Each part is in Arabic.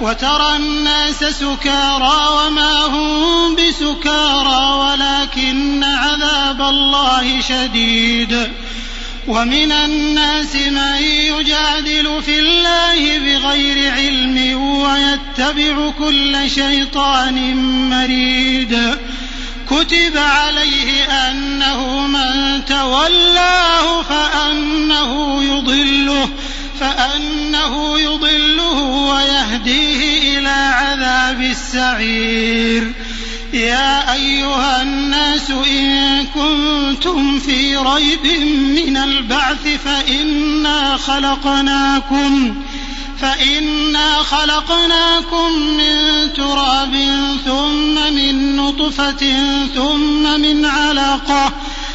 وترى الناس سكارى وما هم بسكارى ولكن عذاب الله شديد. ومن الناس من يجادل في الله بغير علم ويتبع كل شيطان مريد. كتب عليه أنه من تولاه فأنه يضله. فأنه يضله ويهديه إلى عذاب السعير. يا أيها الناس إن كنتم في ريب من البعث فإنا خلقناكم فإنا خلقناكم من تراب ثم من نطفة ثم من علقة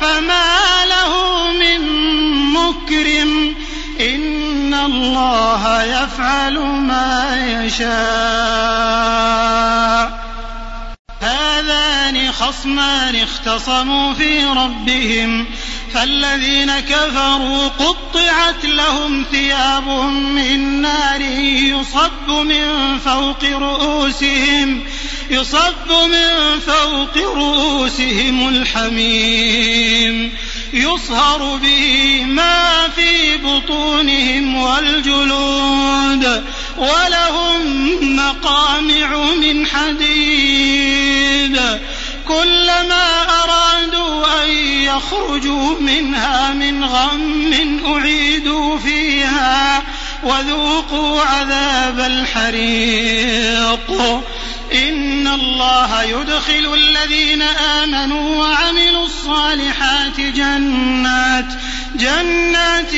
فما له من مكرم. إن الله يفعل ما يشاء. هذان خصمان اختصموا في ربهم. فالذين كفروا قطعت لهم ثياب من نار يصب من فوق رؤوسهم. يصب من فوق رؤوسهم الحميم يصهر به ما في بطونهم والجلود ولهم مقامع من حديد. كلما أرادوا أن يخرجوا منها من غم أعيدوا فيها وذوقوا عذاب الحريق. إن الله يدخل الذين آمنوا وعملوا الصالحات جنات جنات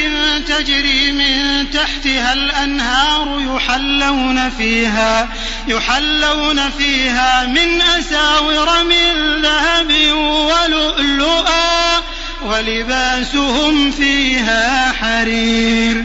تجري من تحتها الأنهار يحلون فيها يحلون فيها من أساور من ذهب ولؤلؤا ولباسهم فيها حرير.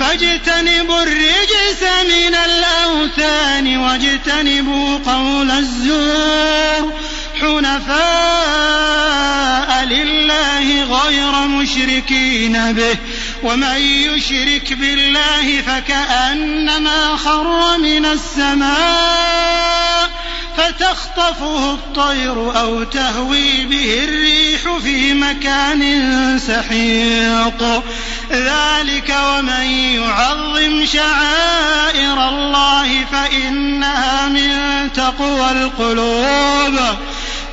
فاجتنبوا الرجس من الأوثان واجتنبوا قول الزور حنفاء لله غير مشركين به ومن يشرك بالله فكأنما خر من السماء. فتخطفه الطير أو تهوي به الريح في مكان سحيق. ذلك ومن يعظم شعائر الله فإنها من تقوى القلوب.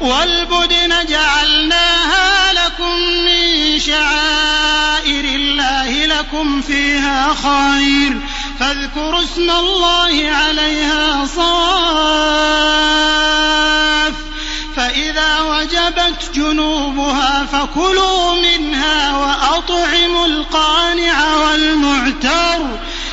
والبدن جعلناها لكم من شعائر الله لكم فيها خير. فاذكروا اسم الله عليها صواف فإذا وجبت جنوبها فكلوا منها وأطعموا القانع والمعتر.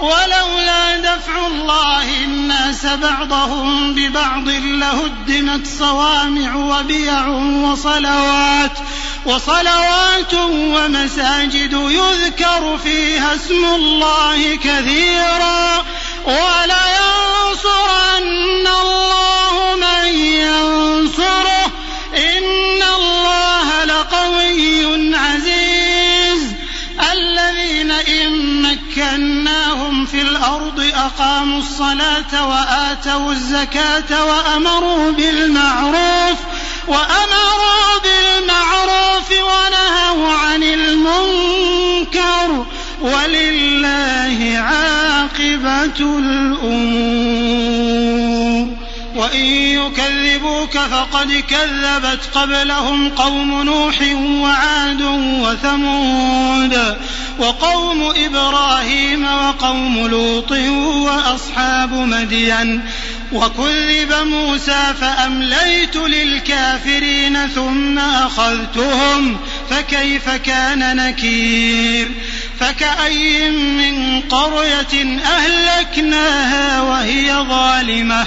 ولولا دفع الله الناس بعضهم ببعض لهدمت صوامع وبيع وصلوات وصلوات ومساجد يذكر فيها اسم الله كثيرا. ولينصرن الله الصلاة وآتوا الزكاة وأمروا بالمعروف وأمروا بالمعروف ونهوا عن المنكر ولله عاقبة الأمور. وإن يكذبوك فقد كذبت قبلهم قوم نوح وعاد وثمود وقوم إبراهيم وقوم لوط وأصحاب مدين وكذب موسى فأمليت للكافرين ثم أخذتهم فكيف كان نكير فكأي من قرية أهلكناها وهي ظالمة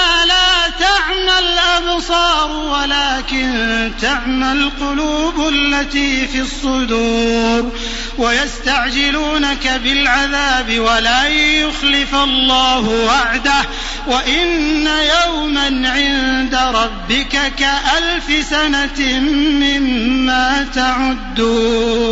تعمى القلوب التي في الصدور ويستعجلونك بالعذاب ولن يخلف الله وعده وإن يوما عند ربك كألف سنة مما تعدون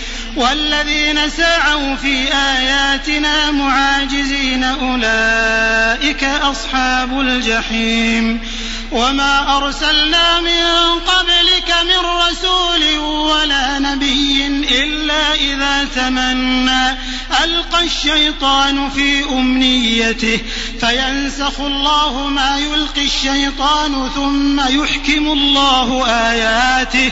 والذين سعوا في آياتنا معاجزين أولئك أصحاب الجحيم. وما أرسلنا من قبلك من رسول ولا نبي إلا إذا تمنى. ألقى الشيطان في أمنيته. فينسخ الله ما يلقي الشيطان ثم يحكم الله آياته.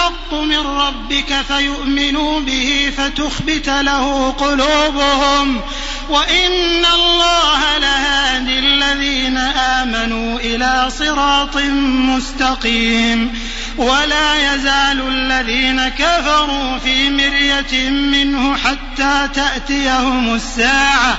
الحق من ربك فيؤمنوا به فتخبت له قلوبهم وإن الله لهادي الذين آمنوا إلى صراط مستقيم ولا يزال الذين كفروا في مرية منه حتى تأتيهم الساعة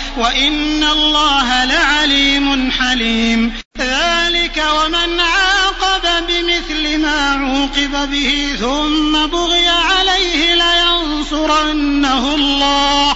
وإن الله لعليم حليم. ذلك ومن عاقب بمثل ما عوقب به ثم بغي عليه لينصرنه الله.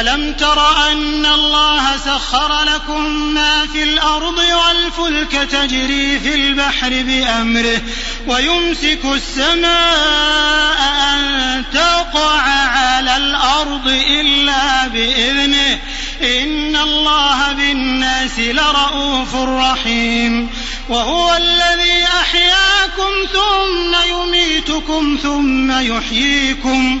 ألم تر أن الله سخر لكم ما في الأرض والفلك تجري في البحر بأمره ويمسك السماء أن تقع على الأرض إلا بإذنه إن الله بالناس لرءوف رحيم وهو الذي أحياكم ثم يميتكم ثم يحييكم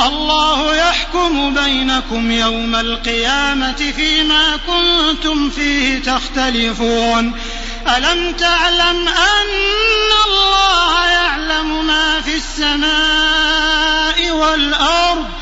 الله يحكم بينكم يوم القيامة فيما كنتم فيه تختلفون. ألم تعلم أن الله يعلم ما في السماء والأرض؟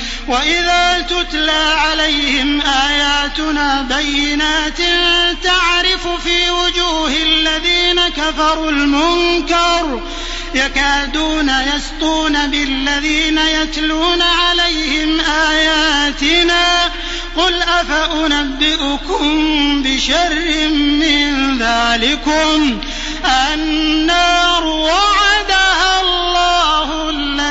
وإذا تتلى عليهم آياتنا بينات تعرف في وجوه الذين كفروا المنكر يكادون يسطون بالذين يتلون عليهم آياتنا قل أفأنبئكم بشر من ذلكم النار وعدها الله